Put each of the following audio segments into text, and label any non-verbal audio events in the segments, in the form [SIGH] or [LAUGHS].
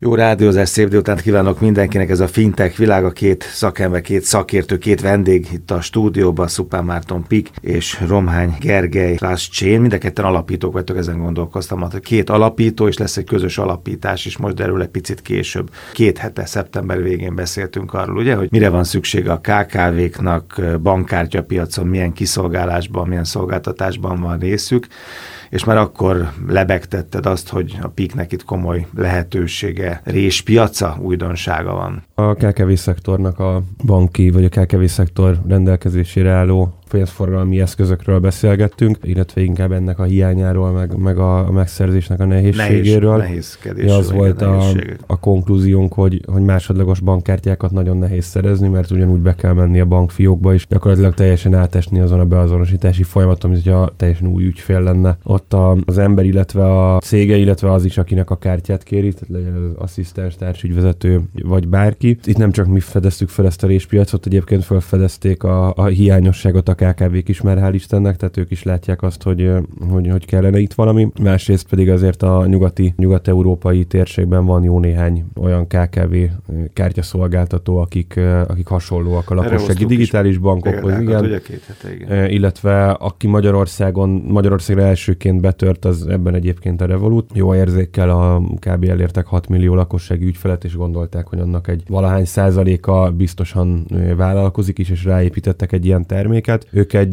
Jó rádiózás, szép délután kívánok mindenkinek, ez a fintech világa, két szakember, két szakértő, két vendég itt a stúdióban, Szupán Márton Pik és Romhány Gergely Lász Csén, mind a ketten alapítók vagytok, ezen gondolkoztam, hogy két alapító, és lesz egy közös alapítás is, most erről egy picit később. Két hete, szeptember végén beszéltünk arról, ugye, hogy mire van szüksége a KKV-knak, bankkártyapiacon, milyen kiszolgálásban, milyen szolgáltatásban van részük, és már akkor lebegtetted azt, hogy a PIK-nek itt komoly lehetősége, réspiaca, újdonsága van. A KKV szektornak a banki, vagy a KKV szektor rendelkezésére álló pénzforgalmi eszközökről beszélgettünk, illetve inkább ennek a hiányáról, meg, meg a, a megszerzésnek a nehézségéről. Nehéz, ja, az volt a, a konklúziónk, hogy, hogy másodlagos bankkártyákat nagyon nehéz szerezni, mert ugyanúgy be kell menni a bankfiókba, és gyakorlatilag teljesen átesni azon a beazonosítási folyamaton, mint hogyha teljesen új ügyfél lenne. Ott a, az ember, illetve a cége, illetve az is, akinek a kártyát kéri, tehát legyen az asszisztens, társügyvezető, vagy bárki. Itt nem csak mi fedeztük fel ezt a réspiacot, egyébként felfedezték a, a hiányosságot a KKV-k is már hál' Istennek, tehát ők is látják azt, hogy, hogy, hogy kellene itt valami. Másrészt pedig azért a nyugati, nyugat-európai térségben van jó néhány olyan KKV kártyaszolgáltató, akik, akik hasonlóak a lakossági digitális bankokhoz. Igen, ugye két hete, igen. Illetve aki Magyarországon, Magyarországra elsőként betört, az ebben egyébként a Revolut. Jó érzékkel a kb. elértek 6 millió lakossági ügyfelet, és gondolták, hogy annak egy valahány százaléka biztosan vállalkozik is, és ráépítettek egy ilyen terméket. Ők egy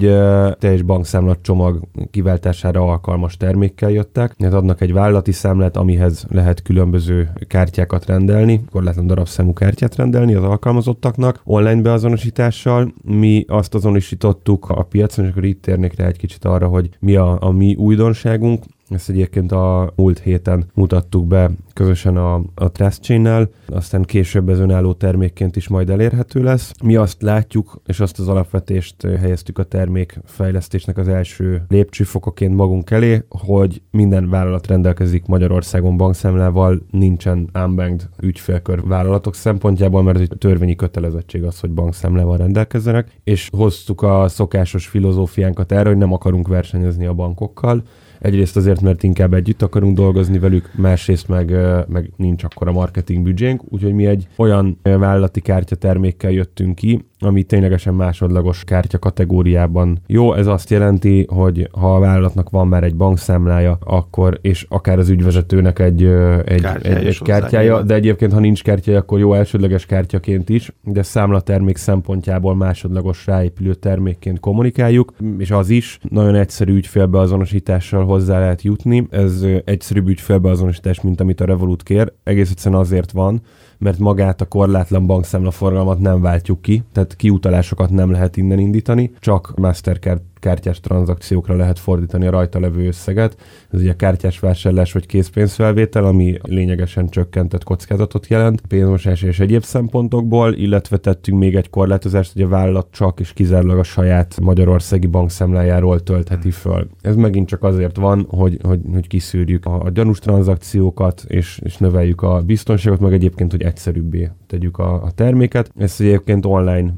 teljes bankszámlat csomag kiváltására alkalmas termékkel jöttek. Hát adnak egy vállalati számlát, amihez lehet különböző kártyákat rendelni, korlátlan darabszámú kártyát rendelni az alkalmazottaknak online beazonosítással. Mi azt azonosítottuk a piacon, és akkor itt térnék rá egy kicsit arra, hogy mi a, a mi újdonságunk. Ezt egyébként a múlt héten mutattuk be közösen a, a Trust chain aztán később ez önálló termékként is majd elérhető lesz. Mi azt látjuk, és azt az alapvetést helyeztük a termékfejlesztésnek az első lépcsőfokoként magunk elé, hogy minden vállalat rendelkezik Magyarországon bankszámlával, nincsen unbanked ügyfélkör vállalatok szempontjából, mert egy törvényi kötelezettség az, hogy bankszámlával rendelkezzenek, és hoztuk a szokásos filozófiánkat erre, hogy nem akarunk versenyezni a bankokkal, Egyrészt azért, mert inkább együtt akarunk dolgozni velük, másrészt meg, meg nincs akkor a marketing büdzsénk, úgyhogy mi egy olyan vállalati kártya termékkel jöttünk ki, ami ténylegesen másodlagos kártya kategóriában jó. Ez azt jelenti, hogy ha a vállalatnak van már egy bankszámlája, akkor, és akár az ügyvezetőnek egy, egy, kártyája, egy, egy kártyája, de egyébként, ha nincs kártyája, akkor jó elsődleges kártyaként is, de számlatermék szempontjából másodlagos ráépülő termékként kommunikáljuk, és az is nagyon egyszerű ügyfélbeazonosítással hozzá lehet jutni. Ez egyszerűbb ügyfélbeazonosítás, mint amit a Revolut kér. Egész egyszerűen azért van, mert magát a korlátlan bankszámla forgalmat nem váltjuk ki, tehát kiutalásokat nem lehet innen indítani, csak Mastercard kártyás tranzakciókra lehet fordítani a rajta levő összeget. Ez ugye kártyás vásárlás vagy készpénzfelvétel, ami lényegesen csökkentett kockázatot jelent pénzmosás és egyéb szempontokból, illetve tettünk még egy korlátozást, hogy a vállalat csak és kizárólag a saját magyarországi bankszámlájáról töltheti föl. Ez megint csak azért van, hogy, hogy, hogy kiszűrjük a, a gyanús tranzakciókat, és, és növeljük a biztonságot, meg egyébként, hogy egyszerűbbé tegyük a, a terméket. Ezt egyébként online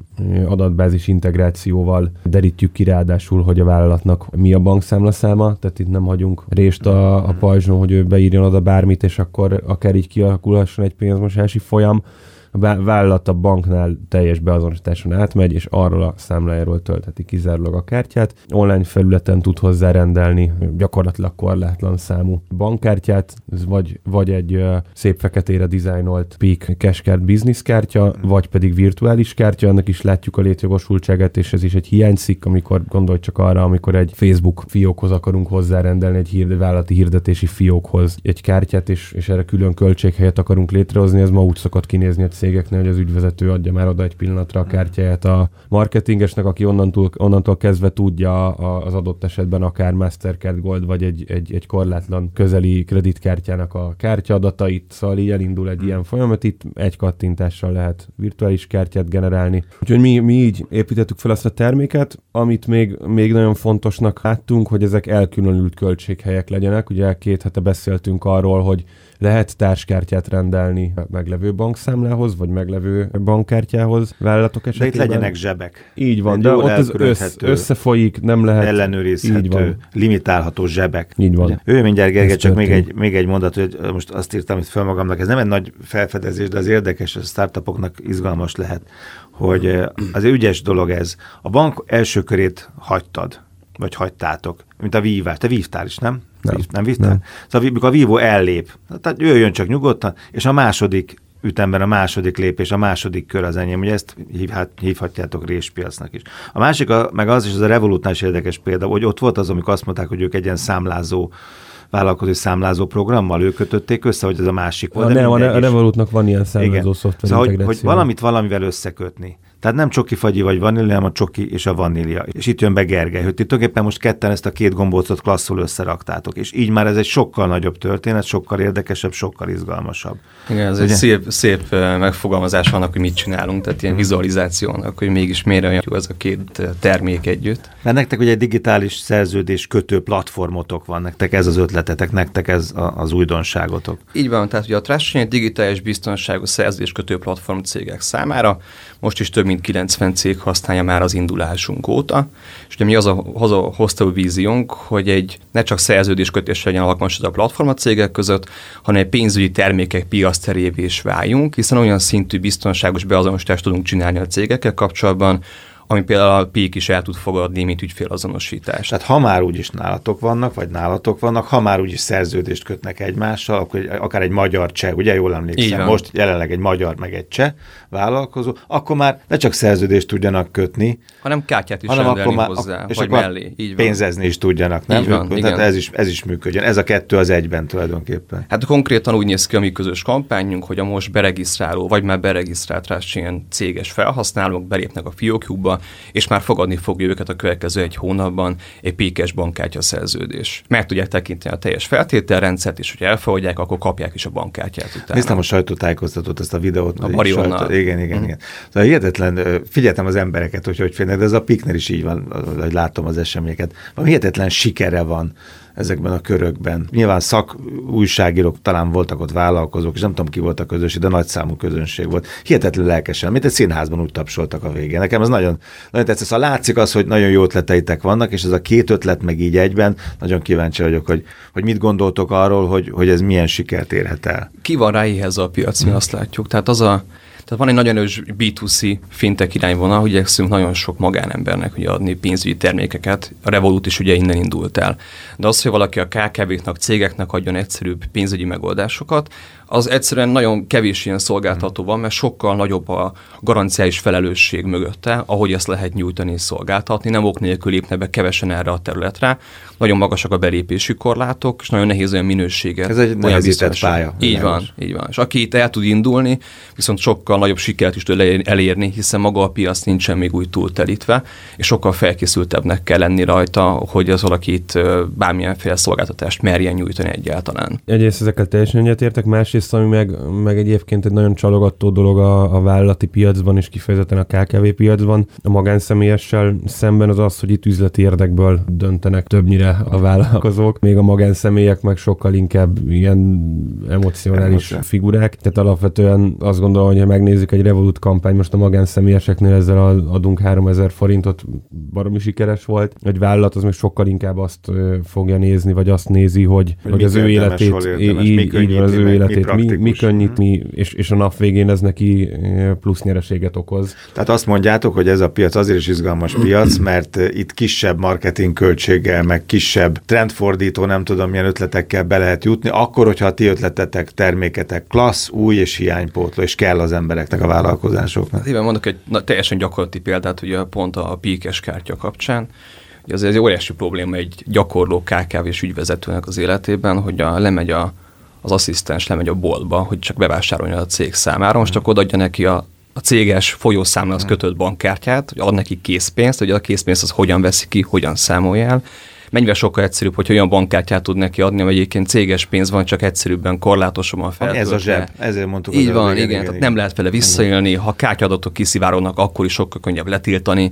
adatbázis integrációval derítjük ki ráadásul, hogy a vállalatnak mi a bankszámla száma, tehát itt nem hagyunk rést a, a pajzson, hogy ő beírjon oda bármit, és akkor akár így kialakulhasson egy pénzmosási folyam, a vállalat a banknál teljes beazonosításon átmegy, és arról a számlájáról töltheti kizárólag a kártyát. Online felületen tud hozzárendelni gyakorlatilag korlátlan számú bankkártyát, vagy, vagy egy szép feketére dizájnolt Peak Cashcard business kártya, vagy pedig virtuális kártya, annak is látjuk a létjogosultságát, és ez is egy hiányszik, amikor gondolj csak arra, amikor egy Facebook fiókhoz akarunk hozzárendelni, egy hír, vállalati hirdetési fiókhoz egy kártyát, és, és erre külön költséghelyet akarunk létrehozni, ez ma úgy szokott kinézni, hogy cégeknél, hogy az ügyvezető adja már oda egy pillanatra a kártyáját a marketingesnek, aki onnantól, onnantól kezdve tudja az adott esetben akár Mastercard Gold, vagy egy, egy, egy korlátlan közeli kreditkártyának a kártyaadatait, szóval így elindul egy ilyen folyamat, itt egy kattintással lehet virtuális kártyát generálni. Úgyhogy mi, mi így építettük fel azt a terméket, amit még, még nagyon fontosnak láttunk, hogy ezek elkülönült költséghelyek legyenek. Ugye két hete beszéltünk arról, hogy lehet társkártyát rendelni meglevő bankszámlához, vagy meglevő bankkártyához vállalatok esetében. De itt legyenek zsebek. Így van, de ott az össz, összefolyik, nem lehet. Ellenőrizhető, így van. limitálható zsebek. Így van. Ő mindjárt Gergely, csak még egy, még egy mondat, hogy most azt írtam itt fel magamnak, ez nem egy nagy felfedezés, de az érdekes, a startupoknak izgalmas lehet, hogy az ügyes dolog ez. A bank első körét hagytad, vagy hagytátok, mint a vívás. Te vívtál is, nem? Nem. Nem vívtál? Nem. Szóval amikor a vívó ellép, tehát jöjjön csak nyugodtan, és a második ütemben a második lépés, a második kör az enyém, ugye ezt hívhat, hívhatjátok réspiacnak is. A másik, a, meg az is, az a Revolutnál is érdekes példa, hogy ott volt az, amikor azt mondták, hogy ők egy ilyen számlázó vállalkozói számlázó programmal ők kötötték össze, hogy ez a másik volt. Ja, nem, a Revolutnak van ilyen számlázó szoftver szóval, hogy, hogy valamit valamivel összekötni. Tehát nem csoki fagyi vagy vanília, hanem a csoki és a vanília. És itt jön be Gergely, hogy tulajdonképpen most ketten ezt a két gombócot klasszul összeraktátok. És így már ez egy sokkal nagyobb történet, sokkal érdekesebb, sokkal izgalmasabb. Igen, ez Ugye? egy szép, szép megfogalmazás annak, hogy mit csinálunk, tehát ilyen vizualizáció annak, hogy mégis miért olyan jó ez a két termék együtt. Mert nektek ugye egy digitális szerződés kötő platformotok van, nektek ez az ötletetek, nektek ez a, az újdonságotok. Így van, tehát ugye a Trust egy digitális biztonságos szerződés kötő platform cégek számára, most is több mint 90 cég használja már az indulásunk óta, és ugye mi az a, az a hozta víziónk, hogy egy ne csak szerződéskötés legyen alkalmas a platform a cégek között, hanem egy pénzügyi termékek piaszterévé is váljunk, hiszen olyan szintű biztonságos beazonosítást tudunk csinálni a cégekkel kapcsolatban, ami például a PIK is el tud fogadni, mint ügyfélazonosítás. Tehát ha már úgyis nálatok vannak, vagy nálatok vannak, ha már úgyis szerződést kötnek egymással, akkor akár egy magyar cseh, ugye jól emlékszem, most jelenleg egy magyar meg egy cseh vállalkozó, akkor már ne csak szerződést tudjanak kötni, hanem kártyát is hanem akkor már, hozzá, és vagy mellé. Így van. Pénzezni is tudjanak, nem? Így van, Tehát igen. ez is, ez is működjön. Ez a kettő az egyben tulajdonképpen. Hát konkrétan úgy néz ki a mi közös kampányunk, hogy a most beregisztráló, vagy már beregisztrált ilyen céges felhasználók belépnek a fiókjukba, és már fogadni fogja őket a következő egy hónapban egy pékes bankkártya szerződés. Meg tudják tekinteni a teljes feltételrendszert, és hogy elfogadják, akkor kapják is a bankkártyát utána. Néztem a sajtótájékoztatót, ezt a videót. A Marionnal. Sajtó, igen, igen, mm. igen. Szóval hihetetlen, figyeltem az embereket, hogy hogy félnek, de ez a Pikner is így van, hogy látom az eseményeket. Van hihetetlen sikere van ezekben a körökben. Nyilván szak újságírók, talán voltak ott vállalkozók, és nem tudom ki volt a közönség, de nagy számú közönség volt. Hihetetlen lelkesen, mint egy színházban úgy tapsoltak a végén. Nekem ez nagyon, nagyon tetszett. Szóval látszik az, hogy nagyon jó ötleteitek vannak, és ez a két ötlet meg így egyben, nagyon kíváncsi vagyok, hogy, hogy mit gondoltok arról, hogy, hogy ez milyen sikert érhet el. Ki van rá a piac, mi azt látjuk. Tehát az a tehát van egy nagyon erős B2C fintek irányvonal, hogy igyekszünk nagyon sok magánembernek ugye adni pénzügyi termékeket. A Revolut is ugye innen indult el. De az, hogy valaki a KKV-knak, cégeknek adjon egyszerűbb pénzügyi megoldásokat, az egyszerűen nagyon kevés ilyen szolgáltató van, mert sokkal nagyobb a garanciális felelősség mögötte, ahogy ezt lehet nyújtani és szolgáltatni. Nem ok nélkül lépne be kevesen erre a területre. Nagyon magasak a belépési korlátok, és nagyon nehéz olyan minőséget. Ez egy nehezített pálya. Így van, így van. És aki itt el tud indulni, viszont sokkal nagyobb sikert is tud elérni, hiszen maga a piac nincsen még úgy túltelítve, és sokkal felkészültebbnek kell lenni rajta, hogy az valaki itt bármilyenféle szolgáltatást merjen nyújtani egyáltalán. Egyrészt ezekkel teljesen egyetértek, másrészt másrészt, ami meg, meg egyébként egy nagyon csalogató dolog a, a vállalati piacban, és kifejezetten a KKV piacban, a magánszemélyessel szemben az az, hogy itt üzleti érdekből döntenek többnyire a vállalkozók, még a magánszemélyek meg sokkal inkább ilyen emocionális Emotion. figurák. Tehát alapvetően azt gondolom, hogy ha megnézzük egy Revolut kampány, most a magánszemélyeseknél ezzel adunk 3000 forintot, baromi sikeres volt. Egy vállalat az még sokkal inkább azt fogja nézni, vagy azt nézi, hogy, hogy, hogy az ő életét, így, így van, az ő életét mi, mi könnyít, mi, és, és a nap végén ez neki eh, plusz nyereséget okoz. Tehát azt mondjátok, hogy ez a piac azért is izgalmas piac, mert eh, itt kisebb marketing költséggel, meg kisebb trendfordító, nem tudom milyen ötletekkel be lehet jutni, akkor, hogyha a ti ötletetek, terméketek klassz, új és hiánypótló, és kell az embereknek, a vállalkozásoknak. Éven mondok egy na, teljesen gyakorlati példát, ugye pont a píkes kártya kapcsán, ez egy óriási probléma egy gyakorló KKV és ügyvezetőnek az életében, hogy a, lemegy a az asszisztens lemegy a boltba, hogy csak bevásárolja a cég számára, most akkor adja neki a, a céges folyószámlához kötött bankkártyát, hogy ad neki készpénzt, hogy a készpénzt az hogyan veszi ki, hogyan számolja el, mennyivel sokkal egyszerűbb, hogy olyan bankkártyát tud neki adni, vagy egyébként céges pénz van, csak egyszerűbben korlátosabban feltöltve. Ez a zseb, ezért mondtuk. Így van, igen, igen, igen, igen. nem lehet vele visszaélni, ha kártyadatok kiszivárognak, akkor is sokkal könnyebb letiltani,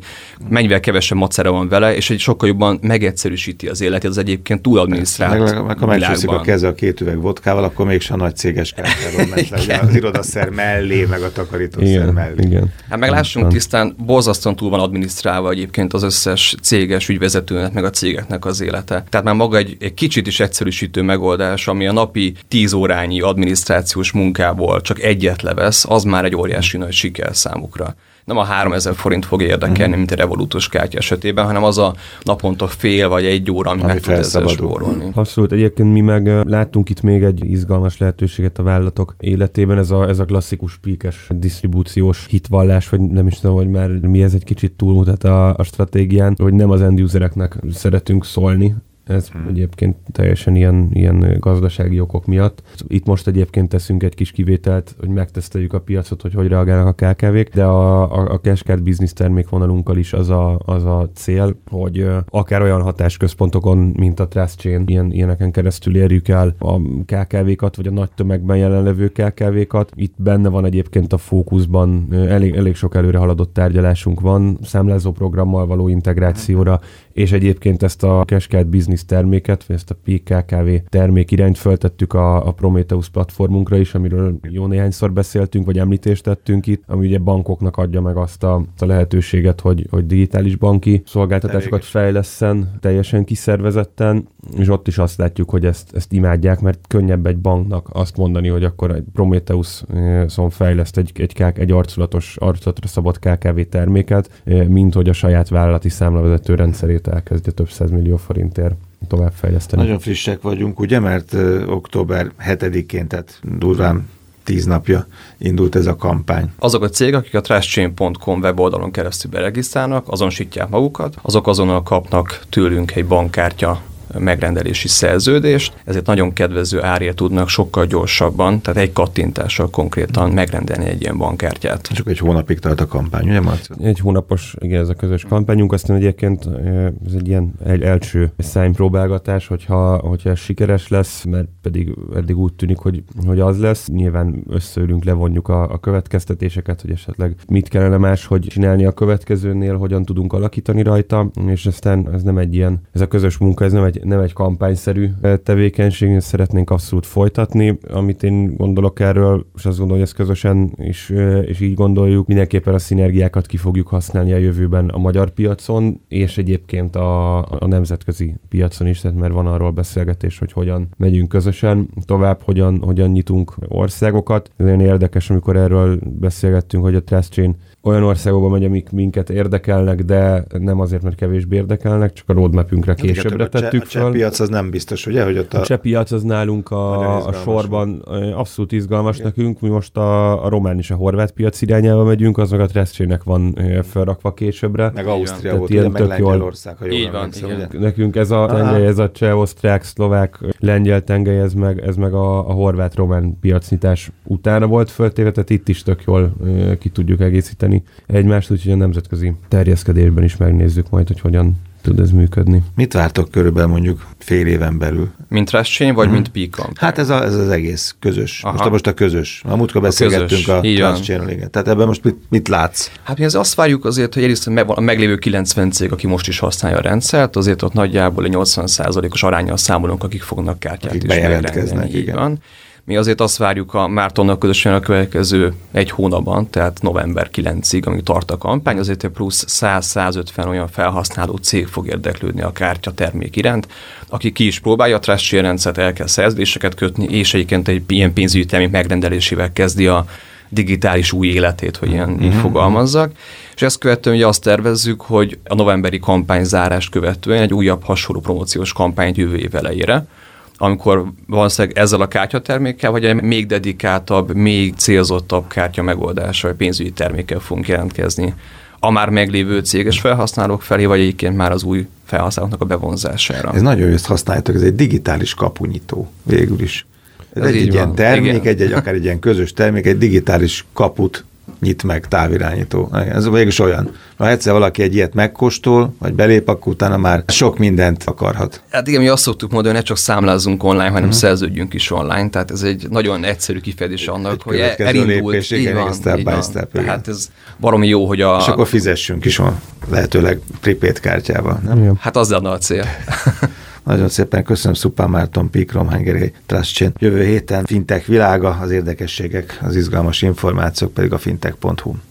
mennyivel kevesebb macera van vele, és egy sokkal jobban megegyszerűsíti az életet az egyébként túl adminisztrált meg, meg, ha megcsúszik a keze a két üveg vodkával, akkor mégsem nagy céges kártyáról megy le, [LAUGHS] az irodaszer mellé, meg a takarítószer mellé. Igen. Hát meg lássunk tisztán, borzasztóan túl van adminisztrálva egyébként az összes céges ügyvezetőnek, meg a cégeknek az élete. Tehát már maga egy, egy kicsit is egyszerűsítő megoldás, ami a napi 10 órányi adminisztrációs munkából csak egyet levesz, az már egy óriási nagy siker számukra nem a 3000 forint fog érdekelni, mm. mint a Revolutus kártya esetében, hanem az a naponta fél vagy egy óra, ami, ami meg tud ezzel spórolni. Abszolút. Egyébként mi meg láttunk itt még egy izgalmas lehetőséget a vállalatok életében, ez a, ez a klasszikus píkes disztribúciós hitvallás, vagy nem is tudom, hogy már mi ez egy kicsit túlmutat a, a stratégián, hogy nem az end usereknek szeretünk szólni, ez hmm. egyébként teljesen ilyen, ilyen gazdasági okok miatt. Itt most egyébként teszünk egy kis kivételt, hogy megteszteljük a piacot, hogy hogy reagálnak a KKV-k, de a, a, a Cashcard business termékvonalunkkal is az a, az a cél, hogy akár olyan hatásközpontokon, mint a Trust Chain, ilyen, ilyeneken keresztül érjük el a KKV-kat, vagy a nagy tömegben jelenlevő KKV-kat. Itt benne van egyébként a fókuszban, elég, elég sok előre haladott tárgyalásunk van, számlázó programmal való integrációra, és egyébként ezt a Cashcard business terméket, vagy ezt a PKKV termék irányt föltettük a, a Prometheus platformunkra is, amiről jó néhányszor beszéltünk, vagy említést tettünk itt, ami ugye bankoknak adja meg azt a, azt a lehetőséget, hogy, hogy digitális banki szolgáltatásokat fejleszen teljesen kiszervezetten, és ott is azt látjuk, hogy ezt, ezt imádják, mert könnyebb egy banknak azt mondani, hogy akkor egy Prometheus szóval fejleszt egy, egy, egy arculatos, arculatra szabott KKV terméket, mint hogy a saját vállalati számlavezető rendszerét elkezdje több millió forintért továbbfejleszteni. Nagyon frissek vagyunk, ugye, mert uh, október 7-én, tehát durván tíz napja indult ez a kampány. Azok a cégek, akik a trashchain.com weboldalon keresztül beregisztrálnak, azonosítják magukat, azok azonnal kapnak tőlünk egy bankkártya megrendelési szerződést, ezért nagyon kedvező árért tudnak sokkal gyorsabban, tehát egy kattintással konkrétan megrendelni egy ilyen bankkártyát. Csak egy hónapig tart a kampány, ugye Marci? Egy hónapos, igen, ez a közös kampányunk, aztán egyébként ez egy ilyen egy első szájpróbálgatás, hogyha, hogyha ez sikeres lesz, mert pedig eddig úgy tűnik, hogy, hogy az lesz, nyilván összeülünk, levonjuk a, a következtetéseket, hogy esetleg mit kellene máshogy csinálni a következőnél, hogyan tudunk alakítani rajta, és aztán ez nem egy ilyen, ez a közös munka, ez nem egy nem egy kampányszerű tevékenység, ezt szeretnénk abszolút folytatni. Amit én gondolok erről, és azt gondolom, hogy ezt közösen is, és így gondoljuk, mindenképpen a szinergiákat ki fogjuk használni a jövőben a magyar piacon, és egyébként a, a nemzetközi piacon is, tehát mert van arról beszélgetés, hogy hogyan megyünk közösen tovább, hogyan, hogyan nyitunk országokat. Ez nagyon érdekes, amikor erről beszélgettünk, hogy a Trust Chain olyan országokba megy, amik minket érdekelnek, de nem azért, mert kevésbé érdekelnek, csak a roadmapünkre hát későbbre tettük a. A piac az nem biztos, ugye? Hogy ott a, a piac az nálunk a, a sorban abszolút izgalmas Igen. nekünk. Mi most a, a román és a horvát piac irányába megyünk, az meg a Treszcsének van felrakva későbbre. Meg Ausztria volt, ugye, meg Lengyelország, ha jól van, ugye? Nekünk ez a tengely, ez a cseh, osztrák, szlovák, lengyel tengely, ez meg, ez meg a, a horvát-román piacnyitás utána volt föltéve, tehát itt is tök jól ki tudjuk egészíteni egymást, úgyhogy a nemzetközi terjeszkedésben is megnézzük majd, hogy hogyan tud ez működni. Mit vártok körülbelül mondjuk fél éven belül? Mint Rashchain, vagy hmm. mint Peacon? Hát ez, a, ez az egész közös. Aha. Most, a, most a közös. A múltkor beszélgettünk a, a Rashchain, Tehát ebben most mit, mit látsz? Hát mi az azt várjuk azért, hogy egyrészt a meglévő 90 cég, aki most is használja a rendszert, azért ott nagyjából egy 80%-os arányal számolunk, akik fognak kártyát akik is megrendelni. Igen. Van. Mi azért azt várjuk a Mártonnak közösen a következő egy hónapban, tehát november 9-ig, amíg tart a kampány, azért plusz 100-150 olyan felhasználó cég fog érdeklődni a kártya termék iránt, aki ki is próbálja a Trust rendszert, el kell szerződéseket kötni, és egyébként egy ilyen pénzügyi termék megrendelésével kezdi a digitális új életét, hogy ilyen mm-hmm. így mhm. fogalmazzak. És ezt követően ugye azt tervezzük, hogy a novemberi kampányzárást követően egy újabb hasonló promóciós kampányt jövő év elejére, amikor valószínűleg ezzel a kártyatermékkel, vagy egy még dedikáltabb, még célzottabb kártya megoldással, vagy pénzügyi termékkel fogunk jelentkezni a már meglévő céges felhasználók felé, vagy egyébként már az új felhasználóknak a bevonzására. Ez nagyon jó, ezt használjátok, ez egy digitális kapunyító végül is. Ez, ez egy, egy ilyen termék, egy, egy, akár egy ilyen közös termék, egy digitális kaput nyit meg távirányító. Ez mégis olyan. Ha egyszer valaki egy ilyet megkóstol, vagy belép, akkor utána már sok mindent akarhat. Hát igen, mi azt szoktuk mondani, hogy ne csak számlázzunk online, hanem uh-huh. szerződjünk is online. Tehát ez egy nagyon egyszerű kifejezés annak, egy hogy elindult. Lépés, igen, van, step by step, igen. Tehát ez baromi jó, hogy a... És akkor fizessünk is van, lehetőleg pripét kártyával. Nem? Hát az lenne a cél. [LAUGHS] Nagyon szépen köszönöm Szupán Márton, Pík, Romhangeri, Trustchain. Jövő héten fintech világa, az érdekességek, az izgalmas információk pedig a fintech.hu.